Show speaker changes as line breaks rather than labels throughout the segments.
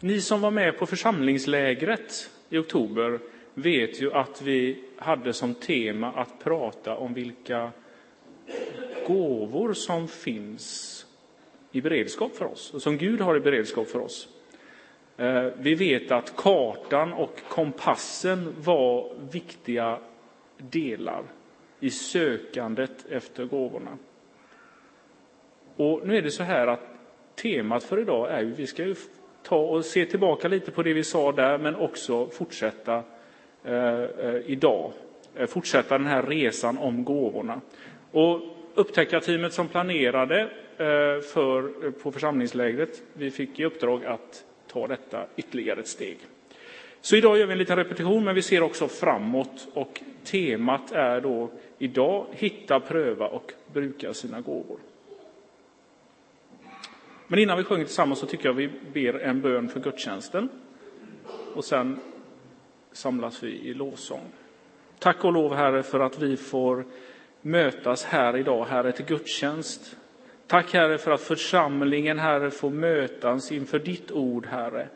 Ni som var med på församlingslägret i oktober vet ju att vi hade som tema att prata om vilka gåvor som finns i beredskap för oss och som Gud har i beredskap för oss. Eh, vi vet att kartan och kompassen var viktiga delar i sökandet efter gåvorna. Och nu är det så här att temat för idag är ju, vi ska ju se tillbaka lite på det vi sa där, men också fortsätta eh, idag. Eh, fortsätta den här resan om gåvorna. Och upptäckarteamet som planerade eh, för, eh, på församlingslägret, vi fick i uppdrag att ta detta ytterligare ett steg. Så idag gör vi en liten repetition, men vi ser också framåt och temat är då idag hitta, pröva och bruka sina gåvor. Men innan vi sjunger tillsammans så tycker jag vi ber en bön för gudstjänsten. Och sen samlas vi i lovsång. Tack och lov, Herre, för att vi får mötas här idag, Herre, till gudstjänst. Tack, Herre, för att församlingen, Herre, får mötas inför ditt ord, Herre.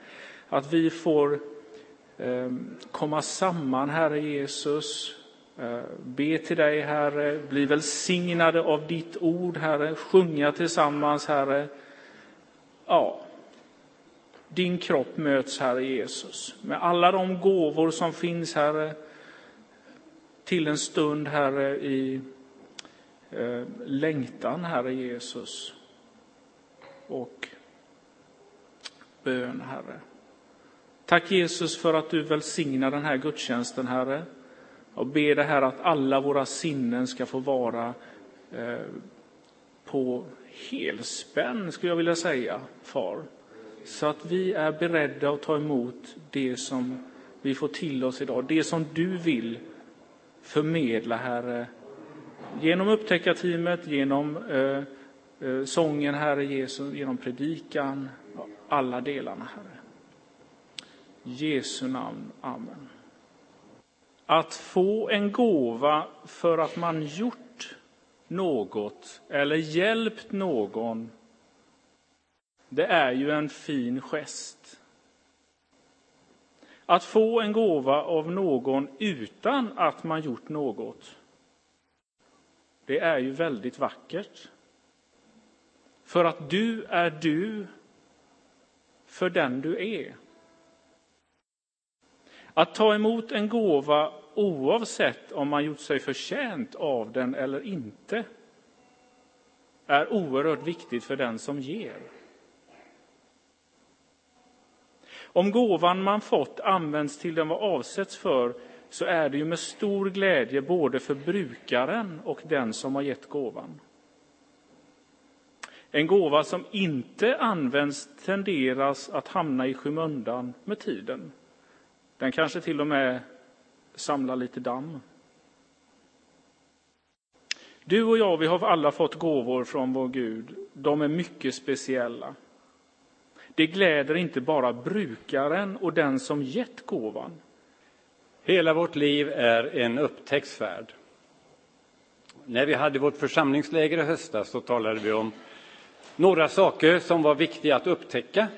Att vi får eh, komma samman, Herre Jesus, eh, be till dig, Herre, bli välsignade av ditt ord, Herre, sjunga tillsammans, Herre ja, din kropp möts, Herre Jesus, med alla de gåvor som finns, Herre, till en stund, Herre, i eh, längtan, Herre Jesus, och bön, Herre. Tack Jesus för att du välsignar den här gudstjänsten, Herre. Jag ber dig, Herre, att alla våra sinnen ska få vara eh, på helspänn, skulle jag vilja säga, far. Så att vi är beredda att ta emot det som vi får till oss idag, det som du vill förmedla, Herre, genom upptäckarteamet, genom eh, eh, sången, Herre Jesus, genom predikan, alla delarna, Herre. Jesu namn, Amen. Att få en gåva för att man gjort något eller hjälpt någon, det är ju en fin gest. Att få en gåva av någon utan att man gjort något, det är ju väldigt vackert. För att du är du för den du är. Att ta emot en gåva oavsett om man gjort sig förtjänt av den eller inte, är oerhört viktigt för den som ger. Om gåvan man fått används till den var avsetts för så är det ju med stor glädje både för brukaren och den som har gett gåvan. En gåva som inte används tenderas att hamna i skymundan med tiden. Den kanske till och med samla lite damm. Du och jag, vi har alla fått gåvor från vår Gud. De är mycket speciella. Det gläder inte bara brukaren och den som gett gåvan.
Hela vårt liv är en upptäcktsfärd. När vi hade vårt församlingsläger i höstas så talade vi om några saker som var viktiga att upptäcka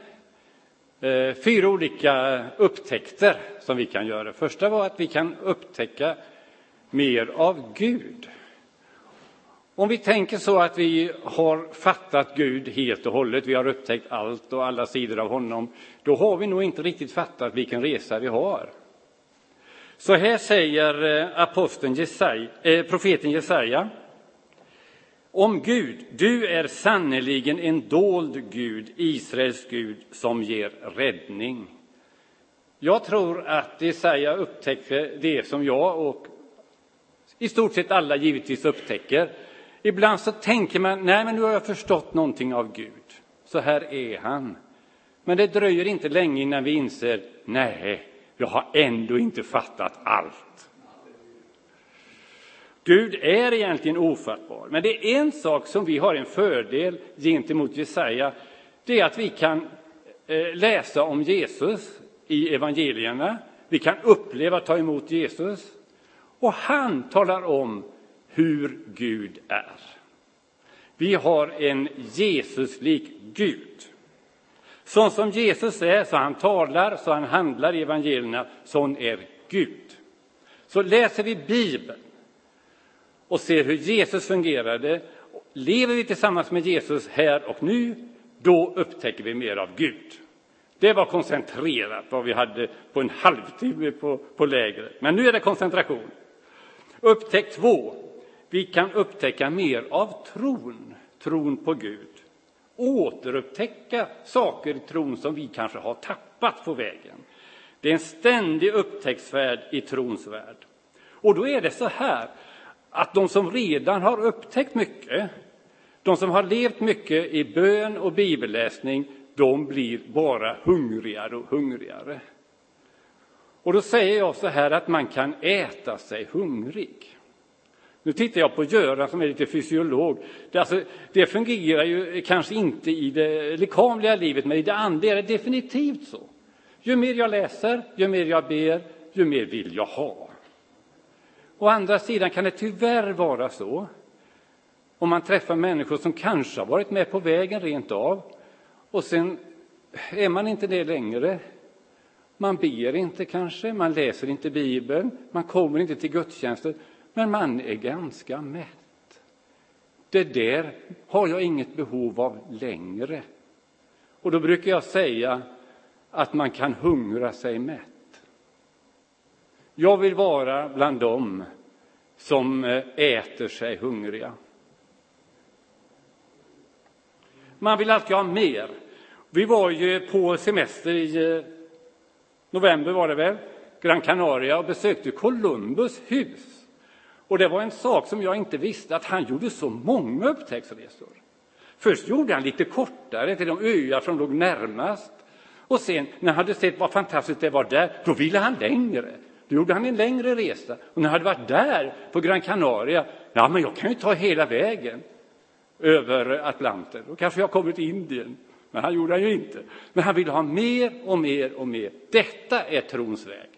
Eh, fyra olika upptäckter som vi kan göra. Första var att vi kan upptäcka mer av Gud. Om vi tänker så att vi har fattat Gud helt och hållet, vi har upptäckt allt och alla sidor av honom, då har vi nog inte riktigt fattat vilken resa vi har. Så här säger eh, aposteln Jesaja, eh, profeten Jesaja om Gud, du är sannerligen en dold Gud, Israels Gud, som ger räddning. Jag tror att Jesaja upptäckte det som jag och i stort sett alla givetvis upptäcker. Ibland så tänker man, nej men nu har jag förstått någonting av Gud. Så här är han. Men det dröjer inte länge innan vi inser, nej, jag har ändå inte fattat allt. Gud är egentligen ofattbar. Men det är en sak som vi har en fördel gentemot Jesaja. Det är att vi kan eh, läsa om Jesus i evangelierna. Vi kan uppleva, ta emot Jesus. Och han talar om hur Gud är. Vi har en Jesuslik Gud Sån som Jesus är, så han talar, så han handlar i evangelierna, sån är Gud. Så läser vi Bibeln och ser hur Jesus fungerade, lever vi tillsammans med Jesus här och nu, då upptäcker vi mer av Gud. Det var koncentrerat vad vi hade på en halvtimme på, på lägret. Men nu är det koncentration. Upptäck två. Vi kan upptäcka mer av tron, tron på Gud. Återupptäcka saker i tron som vi kanske har tappat på vägen. Det är en ständig upptäcktsfärd i trons värld. Och då är det så här att de som redan har upptäckt mycket, de som har levt mycket i bön och bibelläsning, de blir bara hungrigare och hungrigare. Och då säger jag så här att man kan äta sig hungrig. Nu tittar jag på Göran som är lite fysiolog. Det, alltså, det fungerar ju kanske inte i det lekamliga livet, men i det andliga är det definitivt så. Ju mer jag läser, ju mer jag ber, ju mer vill jag ha. Å andra sidan kan det tyvärr vara så, om man träffar människor som kanske har varit med på vägen rent av, och sen är man inte det längre. Man ber inte kanske, man läser inte Bibeln, man kommer inte till gudstjänsten, men man är ganska mätt. Det där har jag inget behov av längre. Och då brukar jag säga att man kan hungra sig mätt. Jag vill vara bland dem som eh, äter sig hungriga. Man vill alltid ha mer. Vi var ju på semester i eh, november var det väl, Gran Canaria och besökte Columbus hus. Och det var en sak som jag inte visste, att han gjorde så många upptäcktsresor. Först gjorde han lite kortare till de öar som låg närmast. Och sen när han hade sett vad fantastiskt det var där, då ville han längre. Då gjorde han en längre resa. Och när han hade varit där på Gran Canaria, ja men jag kan ju ta hela vägen över Atlanten. Då kanske jag kommer till Indien. Men han gjorde han ju inte. Men han ville ha mer och mer och mer. Detta är trons väg.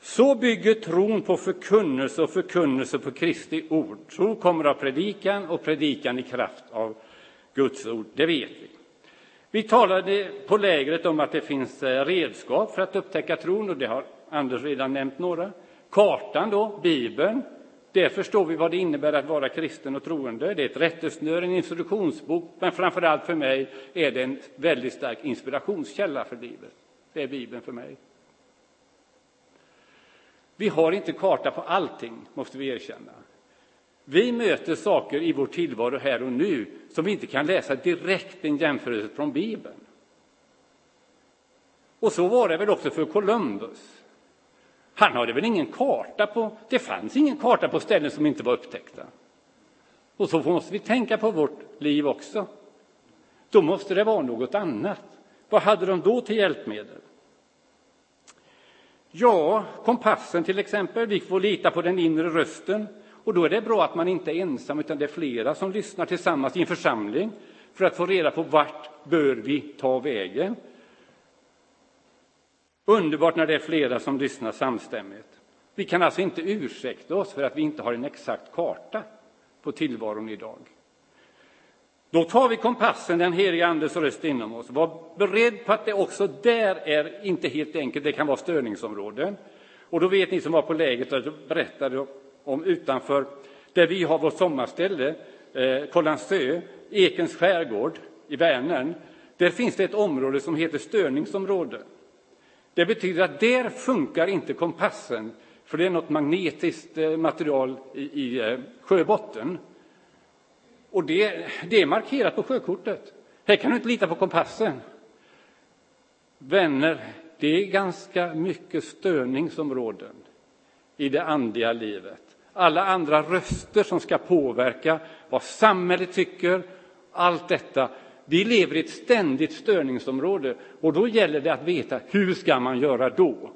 Så bygger tron på förkunnelse och förkunnelse på Kristi ord. Tro kommer av predikan och predikan i kraft av Guds ord, det vet vi. Vi talade på lägret om att det finns eh, redskap för att upptäcka tron och det har Anders redan nämnt några. Kartan då, Bibeln, där förstår vi vad det innebär att vara kristen och troende. Det är ett rättesnöre, en instruktionsbok, men framför allt för mig är det en väldigt stark inspirationskälla för livet. Det är Bibeln för mig. Vi har inte karta på allting, måste vi erkänna. Vi möter saker i vår tillvaro här och nu som vi inte kan läsa direkt en jämförelse från Bibeln. Och så var det väl också för Columbus. Han hade väl ingen karta på, det fanns ingen karta på ställen som inte var upptäckta. Och så måste vi tänka på vårt liv också. Då måste det vara något annat. Vad hade de då till hjälpmedel? Ja, kompassen till exempel. Vi får lita på den inre rösten. Och då är det bra att man inte är ensam, utan det är flera som lyssnar tillsammans i en församling för att få reda på vart bör vi ta vägen. Underbart när det är flera som lyssnar samstämmigt. Vi kan alltså inte ursäkta oss för att vi inte har en exakt karta på tillvaron idag. Då tar vi kompassen, den heliga Andes röst inom oss. Var beredd på att det också där är inte helt enkelt, det kan vara störningsområden. Och då vet ni som var på läget att jag berättade om utanför, där vi har vårt sommarställe, eh, Kållandsö, Ekens skärgård i Vänern. Där finns det ett område som heter störningsområde. Det betyder att där funkar inte kompassen, för det är något magnetiskt eh, material i, i eh, sjöbotten. Och det, det är markerat på sjökortet. Här kan du inte lita på kompassen. Vänner, det är ganska mycket störningsområden i det andliga livet. Alla andra röster som ska påverka vad samhället tycker, allt detta, vi lever i ett ständigt störningsområde och då gäller det att veta hur ska man göra då?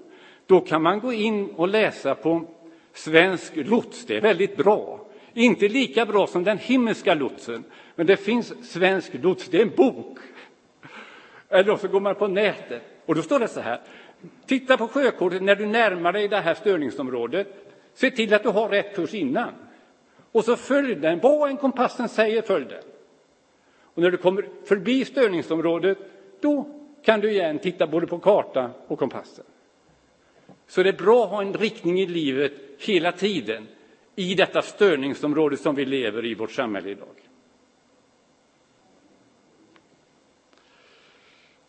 Då kan man gå in och läsa på Svensk lots, det är väldigt bra. Inte lika bra som den himmelska lotsen, men det finns Svensk lots, det är en bok. Eller så går man på nätet och då står det så här. Titta på sjökortet när du närmar dig det här störningsområdet. Se till att du har rätt kurs innan. Och så följ den. Vad en kompassen säger, följ den. Och när du kommer förbi störningsområdet, då kan du igen titta både på karta och kompassen. Så det är bra att ha en riktning i livet hela tiden i detta störningsområde som vi lever i vårt samhälle idag.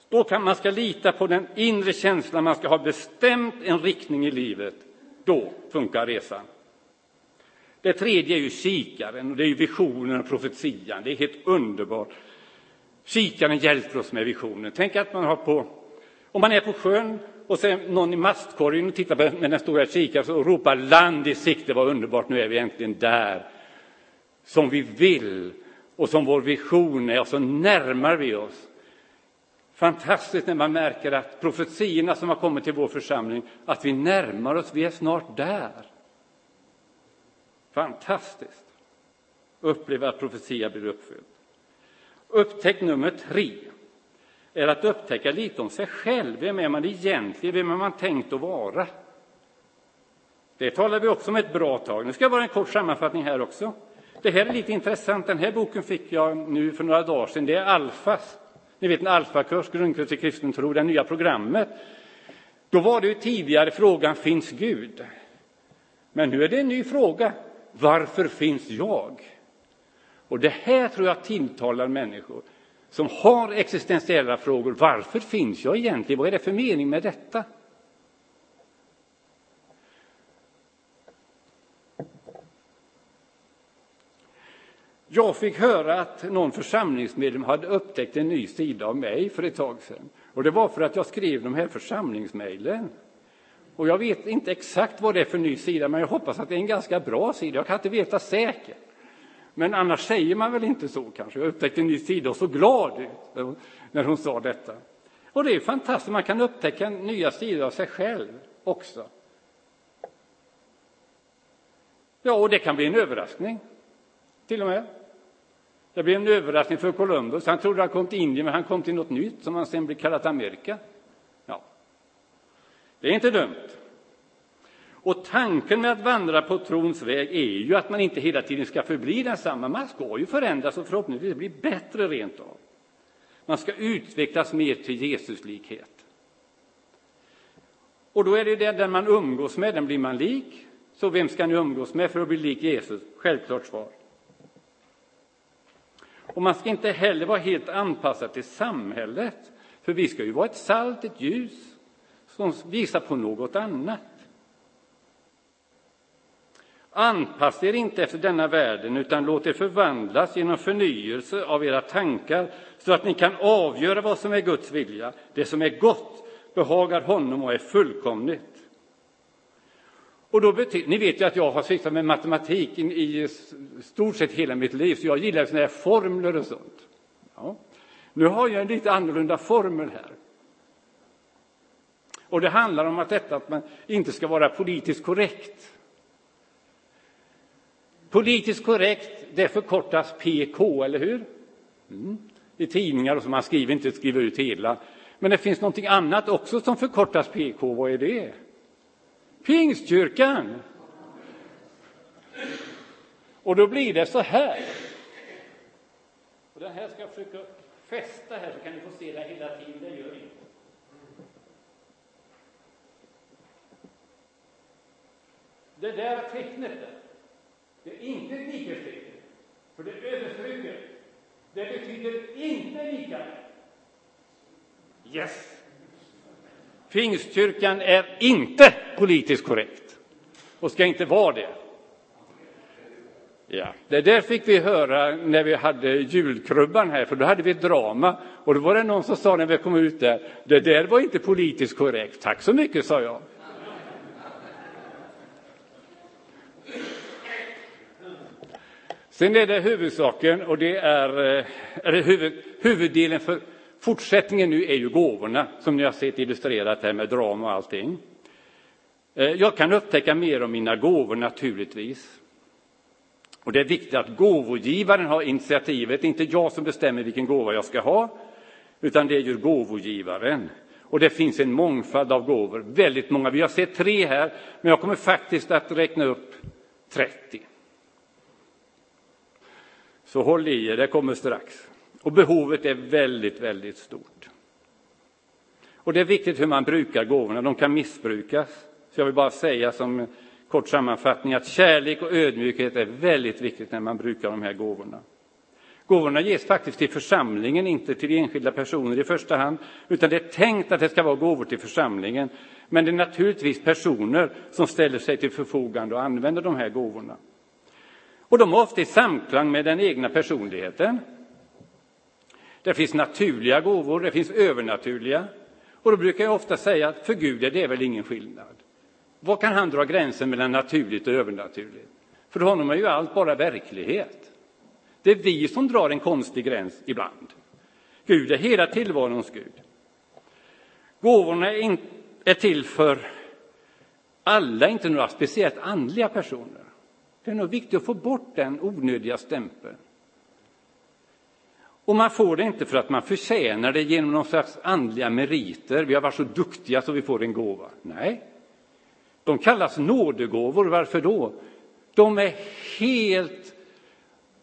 Då kan man ska lita på den inre känslan, man ska ha bestämt en riktning i livet. Då funkar resan. Det tredje är ju kikaren, och det är visionen och profetian. Det är helt underbart. Kikaren hjälper oss med visionen. Tänk att man har på, om man är på sjön och så är någon i mastkorgen och tittar på med den stora kikaren och ropar land i sikte, vad underbart, nu är vi äntligen där. Som vi vill och som vår vision är, och så närmar vi oss. Fantastiskt när man märker att profetierna som har kommit till vår församling, att vi närmar oss, vi är snart där. Fantastiskt! Uppleva att profetia blir uppfylld. Upptäck nummer tre är att upptäcka lite om sig själv. Vem är man egentligen? Vem är man tänkt att vara? Det talar vi också om ett bra tag. Nu ska jag bara en kort sammanfattning här också. Det här är lite intressant. Den här boken fick jag nu för några dagar sedan. Det är Alfas. Ni vet en alfakurs, grundkurs i kristen tro, det nya programmet. Då var det ju tidigare frågan Finns Gud? Men nu är det en ny fråga. Varför finns jag? Och det här tror jag tilltalar människor som har existentiella frågor. Varför finns jag egentligen? Vad är det för mening med detta? Jag fick höra att någon församlingsmedlem hade upptäckt en ny sida av mig för ett tag sedan. Och det var för att jag skrev de här församlingsmejlen. Och jag vet inte exakt vad det är för ny sida, men jag hoppas att det är en ganska bra sida. Jag kan inte veta säkert. Men annars säger man väl inte så kanske. Jag upptäckte en ny sida och så glad ut när hon sa detta. Och det är fantastiskt, man kan upptäcka nya sidor av sig själv också. Ja, och det kan bli en överraskning, till och med. Det blev en överraskning för Columbus. Han trodde han kom till Indien, men han kom till något nytt som han sen blev kallat Amerika. Ja, det är inte dumt. Och tanken med att vandra på trons väg är ju att man inte hela tiden ska förbli densamma. Man ska ju förändras och förhoppningsvis bli bättre rent av. Man ska utvecklas mer till Jesuslikhet. Och då är det den man umgås med, den blir man lik. Så vem ska ni umgås med för att bli lik Jesus? Självklart svar. Och man ska inte heller vara helt anpassad till samhället, för vi ska ju vara ett salt, ett ljus som visar på något annat. Anpassa er inte efter denna världen, utan låt er förvandlas genom förnyelse av era tankar så att ni kan avgöra vad som är Guds vilja, det som är gott, behagar honom och är fullkomligt. Och då betyder, ni vet ju att jag har sysslat med matematik i stort sett hela mitt liv, så jag gillar sådana här formler och sånt. Ja. Nu har jag en lite annorlunda formel här. Och det handlar om att detta att man inte ska vara politiskt korrekt. Politiskt korrekt, det förkortas PK, eller hur? Mm. I tidningar och så, man skriver inte skriver ut hela. Men det finns någonting annat också som förkortas PK, vad är det? Pingstkyrkan! Och då blir det så här. Och den här ska jag försöka fästa här så kan ni få se det hela tiden, det gör inte. Det där tecknet där, det är inte ett likhetstecken, för det överstryker. Det betyder inte lika. Yes! Pingstkyrkan är inte politiskt korrekt och ska inte vara det. Ja, det där fick vi höra när vi hade julkrubban här, för då hade vi ett drama. Och då var det någon som sa när vi kom ut där, det där var inte politiskt korrekt. Tack så mycket, sa jag. Sen är det huvudsaken, och det är, eh, eller huvud, huvuddelen för fortsättningen nu är ju gåvorna, som ni har sett illustrerat här med drama och allting. Eh, jag kan upptäcka mer om mina gåvor naturligtvis. Och det är viktigt att gåvogivaren har initiativet, Det är inte jag som bestämmer vilken gåva jag ska ha, utan det är ju gåvogivaren. Och det finns en mångfald av gåvor, väldigt många. Vi har sett tre här, men jag kommer faktiskt att räkna upp 30. Så håll i er, det kommer strax. Och behovet är väldigt, väldigt stort. Och det är viktigt hur man brukar gåvorna, de kan missbrukas. Så jag vill bara säga som kort sammanfattning att kärlek och ödmjukhet är väldigt viktigt när man brukar de här gåvorna. Gåvorna ges faktiskt till församlingen, inte till enskilda personer i första hand, utan det är tänkt att det ska vara gåvor till församlingen. Men det är naturligtvis personer som ställer sig till förfogande och använder de här gåvorna. Och de är ofta i samklang med den egna personligheten. Det finns naturliga gåvor, det finns övernaturliga. Och då brukar jag ofta säga att för Gud är det väl ingen skillnad. Var kan han dra gränsen mellan naturligt och övernaturligt? För honom är ju allt bara verklighet. Det är vi som drar en konstig gräns ibland. Gud är hela tillvarons Gud. Gåvorna är, in, är till för alla, inte några speciellt andliga personer. Det är nog viktigt att få bort den onödiga stämpeln. Och man får det inte för att man förtjänar det genom någon slags andliga meriter. Vi har varit så duktiga så vi får en gåva. Nej, de kallas nådegåvor. Varför då? De är helt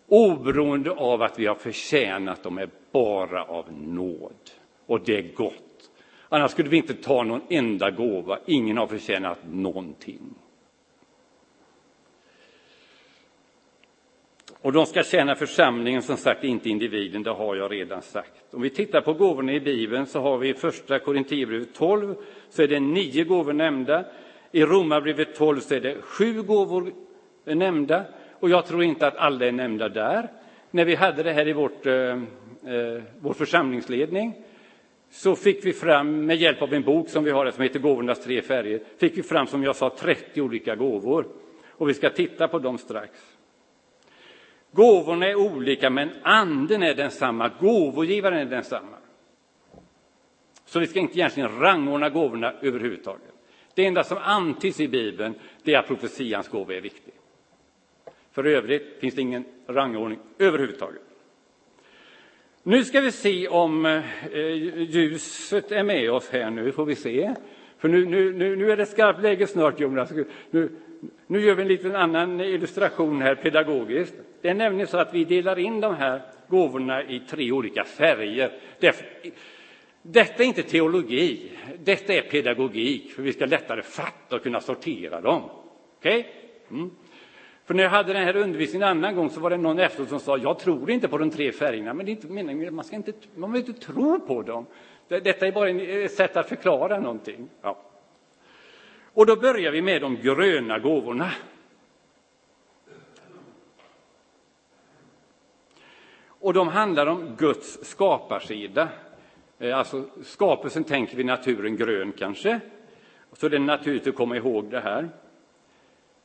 oberoende av att vi har förtjänat dem, är bara av nåd. Och det är gott. Annars skulle vi inte ta någon enda gåva. Ingen har förtjänat någonting. Och de ska tjäna församlingen, som sagt, inte individen, det har jag redan sagt. Om vi tittar på gåvorna i Bibeln så har vi i första Korinthierbrevet 12 så är det nio gåvor nämnda. I Romarbrevet 12 så är det sju gåvor nämnda och jag tror inte att alla är nämnda där. När vi hade det här i vårt, eh, eh vår församlingsledning så fick vi fram, med hjälp av en bok som vi har som heter Gåvornas tre färger, fick vi fram som jag sa 30 olika gåvor. Och vi ska titta på dem strax. Gåvorna är olika, men anden är densamma, gåvogivaren är densamma. Så vi ska inte egentligen rangordna gåvorna överhuvudtaget. Det enda som antyds i Bibeln det är att profetians gåva är viktig. För övrigt finns det ingen rangordning överhuvudtaget. Nu ska vi se om eh, ljuset är med oss här nu, får vi se. För nu, nu, nu, nu är det skarpt läge snart, Jonas. Nu, nu gör vi en liten annan illustration här pedagogiskt. Det är nämligen så att vi delar in de här gåvorna i tre olika färger. Detta är inte teologi, detta är pedagogik, för vi ska lättare fatta och kunna sortera dem. Okej? Okay? Mm. För när jag hade den här undervisningen en annan gång så var det någon efteråt som sa jag tror inte på de tre färgerna, men det är inte meningen, man ska inte, man vill inte tro på dem. Detta är bara ett sätt att förklara någonting. Ja. Och då börjar vi med de gröna gåvorna. Och de handlar om Guds skaparsida. Eh, alltså skapelsen tänker vi naturen grön kanske. Så det är naturligt att komma ihåg det här.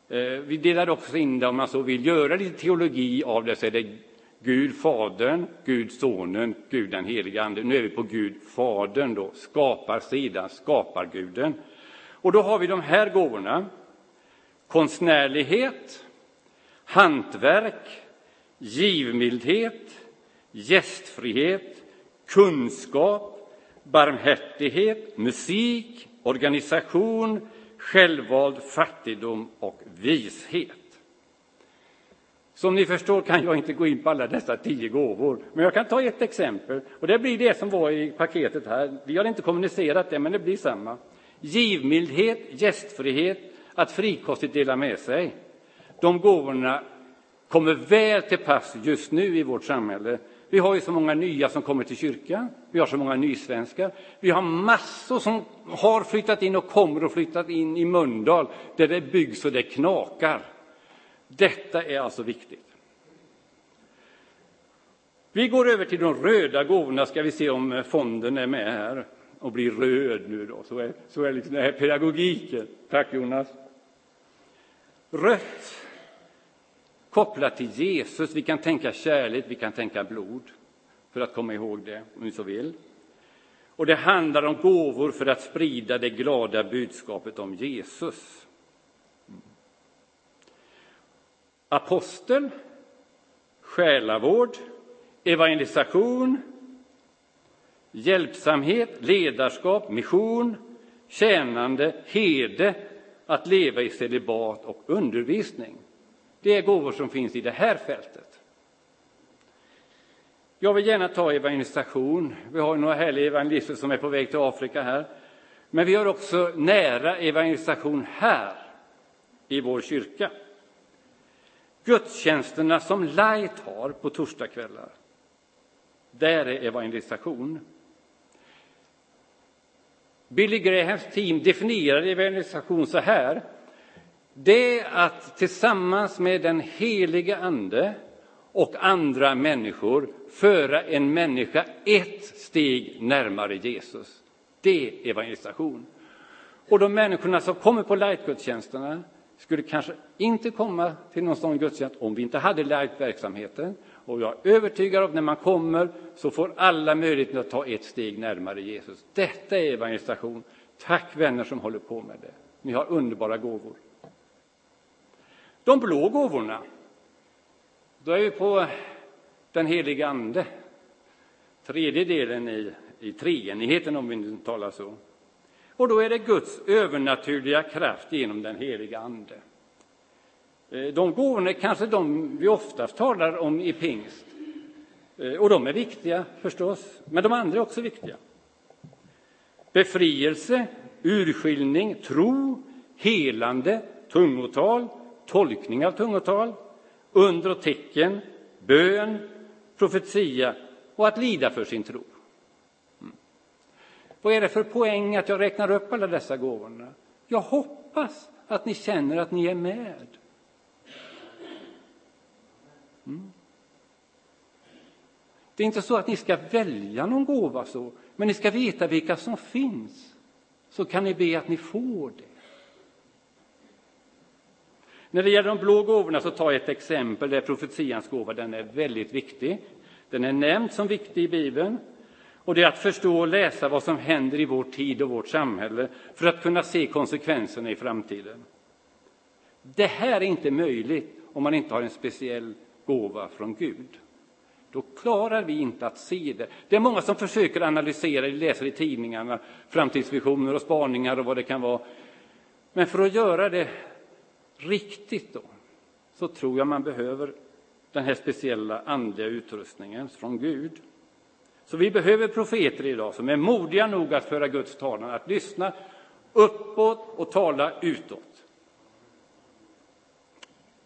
Eh, vi delar också in det, om man så vill göra lite teologi av det, så är det Gud Fadern, Gud Sonen, Gud den helige Ande. Nu är vi på Gud Fadern då, skaparsidan, skaparguden. Och då har vi de här gåvorna. Konstnärlighet, hantverk, givmildhet, gästfrihet, kunskap, barmhärtighet, musik, organisation, självvald fattigdom och vishet. Som ni förstår kan jag inte gå in på alla dessa tio gåvor, men jag kan ta ett exempel. Och Det blir det som var i paketet här. Vi har inte kommunicerat det, men det blir samma. Givmildhet, gästfrihet, att frikostigt dela med sig. De gåvorna kommer väl till pass just nu i vårt samhälle. Vi har ju så många nya som kommer till kyrkan. Vi har så många nysvenskar. Vi har massor som har flyttat in och kommer att flytta in i Mölndal där det byggs och det knakar. Detta är alltså viktigt. Vi går över till de röda gåvorna, ska vi se om fonden är med här och blir röd nu då. Så är, så är liksom den här pedagogiken. Tack Jonas. Rött kopplat till Jesus. Vi kan tänka kärlek, vi kan tänka blod, för att komma ihåg det, om ni så vill. Och det handlar om gåvor för att sprida det glada budskapet om Jesus. Apostel, själavård, evangelisation, hjälpsamhet, ledarskap, mission, tjänande, hede, att leva i celibat och undervisning. Det är gåvor som finns i det här fältet. Jag vill gärna ta evangelisation. Vi har några härliga evangelister som är på väg till Afrika här. Men vi har också nära evangelisation här i vår kyrka. Gudstjänsterna som Light har på torsdagskvällar, där är evangelisation. Billy Grahams team definierar evangelisation så här. Det är att tillsammans med den helige Ande och andra människor föra en människa ett steg närmare Jesus. Det är evangelisation. Och de människorna som kommer på lightgudstjänsterna skulle kanske inte komma till någon sån gudstjänst om vi inte hade light-verksamheten. Och jag är övertygad om att när man kommer så får alla möjligheten att ta ett steg närmare Jesus. Detta är evangelisation. Tack vänner som håller på med det. Ni har underbara gåvor. De blå gåvorna, då är vi på den heliga Ande. Tredje delen i, i treenigheten, om vi nu talar så. Och då är det Guds övernaturliga kraft genom den heliga Ande. Eh, de gåvorna är kanske de vi oftast talar om i pingst. Eh, och de är viktiga förstås, men de andra är också viktiga. Befrielse, urskiljning, tro, helande, tungotal, tolkning av tungotal, under och tecken, bön, profetia och att lida för sin tro. Mm. Vad är det för poäng att jag räknar upp alla dessa gåvorna? Jag hoppas att ni känner att ni är med. Mm. Det är inte så att ni ska välja någon gåva så, men ni ska veta vilka som finns. Så kan ni be att ni får det. När det gäller de blå gåvorna så tar jag ett exempel där profetians gåva, den är väldigt viktig. Den är nämnd som viktig i Bibeln. Och det är att förstå och läsa vad som händer i vår tid och vårt samhälle för att kunna se konsekvenserna i framtiden. Det här är inte möjligt om man inte har en speciell gåva från Gud. Då klarar vi inte att se det. Det är många som försöker analysera, läser i tidningarna, framtidsvisioner och spaningar och vad det kan vara. Men för att göra det riktigt då, så tror jag man behöver den här speciella andliga utrustningen från Gud. Så vi behöver profeter idag som är modiga nog att föra Guds talan, att lyssna uppåt och tala utåt.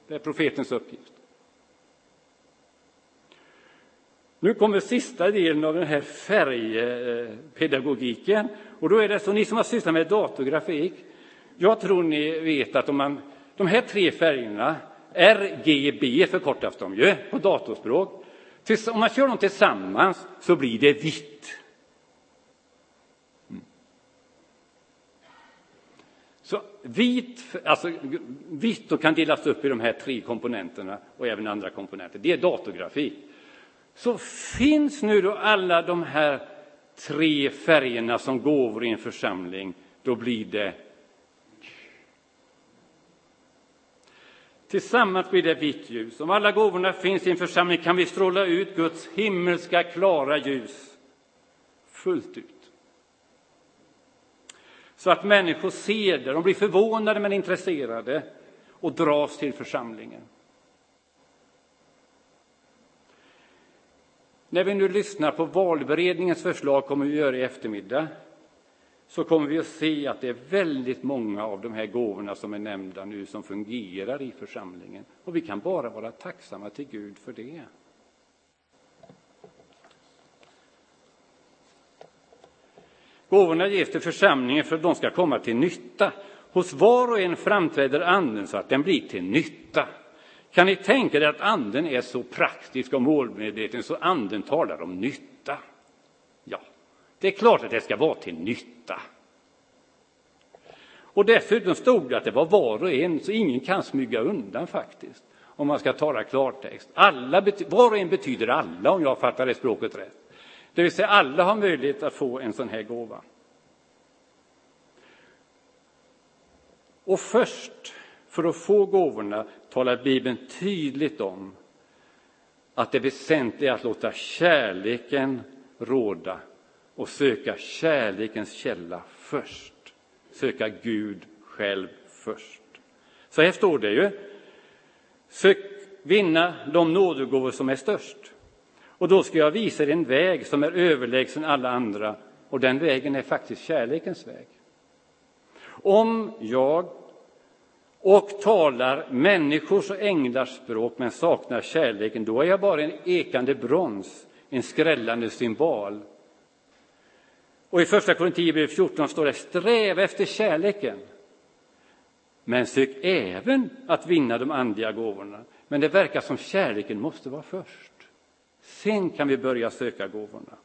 Det är profetens uppgift. Nu kommer sista delen av den här färgpedagogiken. Och då är det så, ni som har sysslat med datorgrafik, jag tror ni vet att om man de här tre färgerna, RGB förkortas de ju på datorspråk. Om man kör dem tillsammans så blir det vitt. Så vit, alltså vitt då kan delas upp i de här tre komponenterna och även andra komponenter. Det är datorgrafik. Så finns nu då alla de här tre färgerna som gåvor i en församling, då blir det Tillsammans blir det vitt ljus. Om alla gåvorna finns i en församling kan vi stråla ut Guds himmelska klara ljus fullt ut. Så att människor ser det, de blir förvånade men intresserade och dras till församlingen. När vi nu lyssnar på valberedningens förslag kommer vi göra i eftermiddag så kommer vi att se att det är väldigt många av de här gåvorna som är nämnda nu som fungerar i församlingen. Och vi kan bara vara tacksamma till Gud för det. Gåvorna ges till församlingen för att de ska komma till nytta. Hos var och en framträder Anden så att den blir till nytta. Kan ni tänka er att Anden är så praktisk och målmedveten så Anden talar om nytta? Det är klart att det ska vara till nytta. Och dessutom stod det att det var var och en, så ingen kan smyga undan faktiskt. Om man ska tala klartext. Alla, var och en betyder alla, om jag fattar det språket rätt. Det vill säga, alla har möjlighet att få en sån här gåva. Och först, för att få gåvorna, talar Bibeln tydligt om att det väsentliga är att låta kärleken råda och söka kärlekens källa först. Söka Gud själv först. Så här står det ju. Sök vinna de nådegåvor som är störst. Och då ska jag visa er en väg som är överlägsen alla andra och den vägen är faktiskt kärlekens väg. Om jag och talar människors och änglars språk men saknar kärleken, då är jag bara en ekande brons, en skrällande symbol. Och i första Korinthierbrevet 14 står det sträva efter kärleken. Men sök även att vinna de andliga gåvorna. Men det verkar som kärleken måste vara först. Sen kan vi börja söka gåvorna.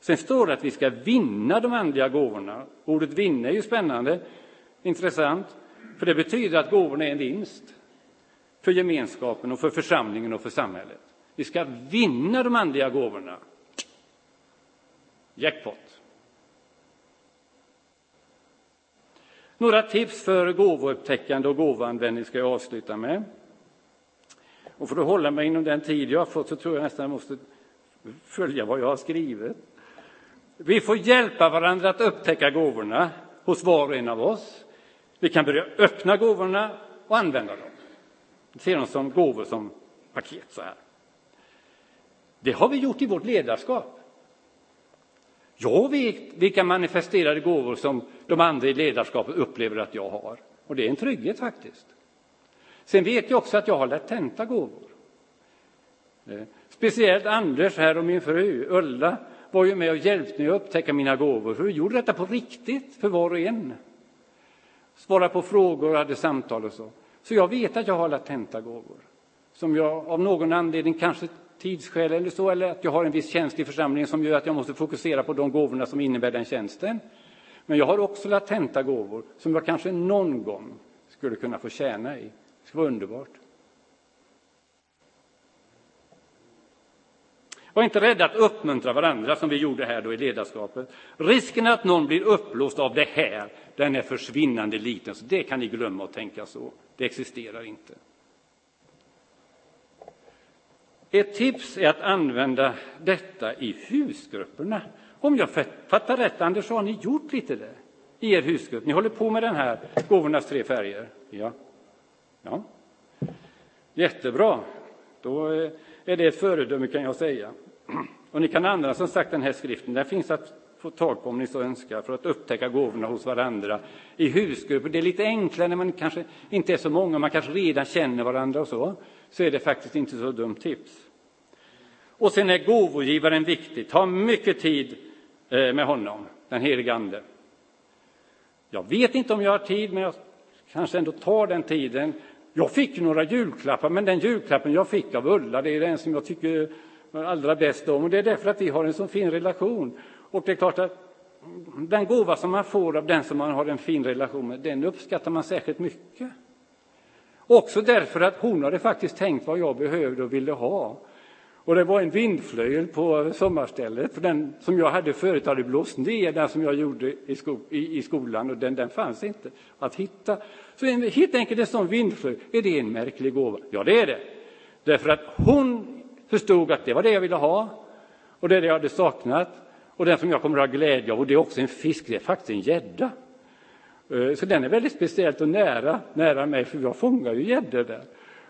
Sen står det att vi ska vinna de andliga gåvorna. Ordet vinna är ju spännande, intressant, för det betyder att gåvorna är en vinst för gemenskapen och för församlingen och för samhället. Vi ska vinna de andliga gåvorna. Jackpot. Några tips för gåvoupptäckande och gåvoanvändning ska jag avsluta med. Och för att hålla mig inom den tid jag har fått så tror jag nästan jag måste följa vad jag har skrivit. Vi får hjälpa varandra att upptäcka gåvorna hos var och en av oss. Vi kan börja öppna gåvorna och använda dem. Se dem som gåvor som paket så här. Det har vi gjort i vårt ledarskap. Jag vet vilka manifesterade gåvor som de andra i ledarskapet upplever att jag har. Och det är en trygghet faktiskt. Sen vet jag också att jag har latenta gåvor. Eh, speciellt Anders här och min fru Ulla var ju med och hjälpte mig att upptäcka mina gåvor. För vi gjorde detta på riktigt för var och en. Svara på frågor och hade samtal och så. Så jag vet att jag har latenta gåvor. Som jag av någon anledning, kanske tidsskäl eller så, eller att jag har en viss tjänst i församlingen som gör att jag måste fokusera på de gåvorna som innebär den tjänsten. Men jag har också latenta gåvor som jag kanske någon gång skulle kunna få tjäna i. Det skulle vara underbart. Var inte rädda att uppmuntra varandra som vi gjorde här då i ledarskapet. Risken att någon blir uppblåst av det här, den är försvinnande liten, så det kan ni glömma att tänka så. Det existerar inte. Ett tips är att använda detta i husgrupperna. Om jag fattar rätt, Anders, så har ni gjort lite det i er husgrupp. Ni håller på med den här Gåvornas tre färger. Ja. ja. Jättebra. Då eh, är det ett föredöme kan jag säga. Och ni kan använda som sagt den här skriften. Den finns att få tag på om ni så önskar för att upptäcka gåvorna hos varandra i husgrupper. Det är lite enklare när man kanske inte är så många, man kanske redan känner varandra och så. Så är det faktiskt inte så dumt tips. Och sen är gåvogivaren viktig. Ta mycket tid eh, med honom, den helige Ande. Jag vet inte om jag har tid, men jag kanske ändå tar den tiden. Jag fick några julklappar, men den julklappen jag fick av Ulla, det är den som jag tycker allra bäst om. Och det är därför att vi har en så fin relation. Och det är klart att den gåva som man får av den som man har en fin relation med, den uppskattar man särskilt mycket. Också därför att hon hade faktiskt tänkt vad jag behövde och ville ha. Och det var en vindflöjel på sommarstället, för den som jag hade förut hade blåst ner, den som jag gjorde i, sko i, i skolan, och den, den fanns inte att hitta. Så en, helt enkelt en sån vindflöjel, är det en märklig gåva? Ja, det är det. Därför att hon förstod att det var det jag ville ha, och det är det jag hade saknat, och den som jag kommer att ha glädje av, och det är också en fisk, det är faktiskt en gädda. Eh, så den är väldigt speciellt och nära, nära mig, för jag fångar ju gäddor där.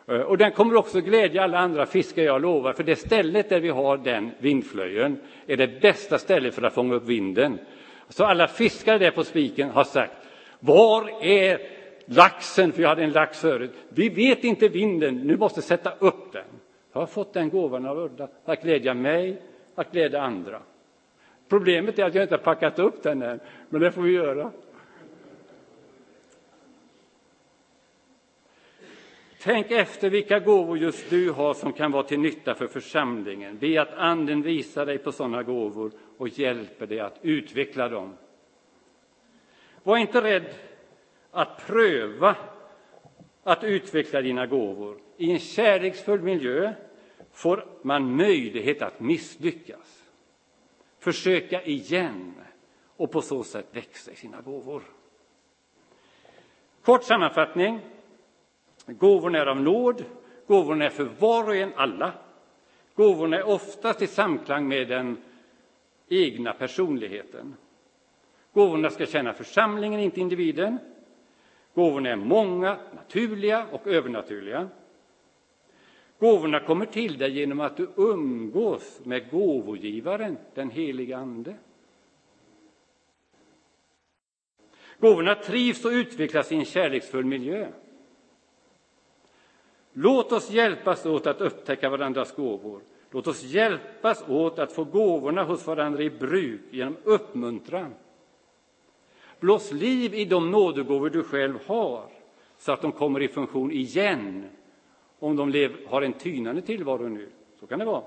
Eh, och den kommer också glädja alla andra fiskar, jag lovar, för det stället där vi har den vindflöjen är det bästa stället för att fånga upp vinden. Så alla fiskare där på spiken har sagt, var är laxen? För jag hade en lax förut. Vi vet inte vinden, nu måste sätta upp den. Jag har fått den gåvan av Ulla, att glädja mig, att glädja andra. Problemet är att jag inte har packat upp den än, men det får vi göra. Tänk efter vilka gåvor just du har som kan vara till nytta för församlingen. Be att Anden visar dig på sådana gåvor och hjälper dig att utveckla dem. Var inte rädd att pröva att utveckla dina gåvor. I en kärleksfull miljö får man möjlighet att misslyckas. Försöka igen och på så sätt växa i sina gåvor. Kort sammanfattning. Gåvorna är av nåd, gåvorna är för var och en, alla. Gåvorna är oftast i samklang med den egna personligheten. Gåvorna ska tjäna församlingen, inte individen. Gåvorna är många, naturliga och övernaturliga. Gåvorna kommer till dig genom att du umgås med gåvogivaren, den heliga Ande. Gåvorna trivs och utvecklas i en kärleksfull miljö. Låt oss hjälpas åt att upptäcka varandras gåvor. Låt oss hjälpas åt att få gåvorna hos varandra i bruk genom uppmuntran. Blås liv i de nådegåvor du själv har så att de kommer i funktion igen om de har en tynande tillvaro nu. Så kan det vara.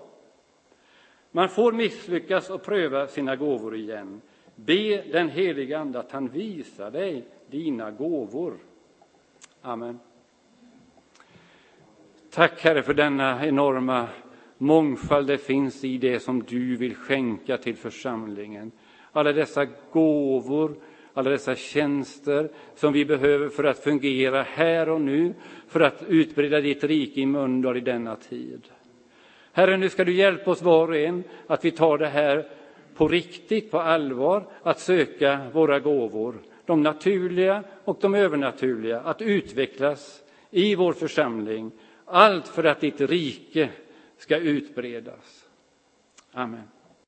Man får misslyckas och pröva sina gåvor igen. Be den helige Ande att han visar dig dina gåvor. Amen. Tack Herre för denna enorma mångfald det finns i det som du vill skänka till församlingen. Alla dessa gåvor, alla dessa tjänster som vi behöver för att fungera här och nu, för att utbreda ditt rike i Mölndal i denna tid. Herre, nu ska du hjälpa oss var och en att vi tar det här på riktigt, på allvar, att söka våra gåvor, de naturliga och de övernaturliga, att utvecklas i vår församling. Allt för att ditt rike ska utbredas. Amen.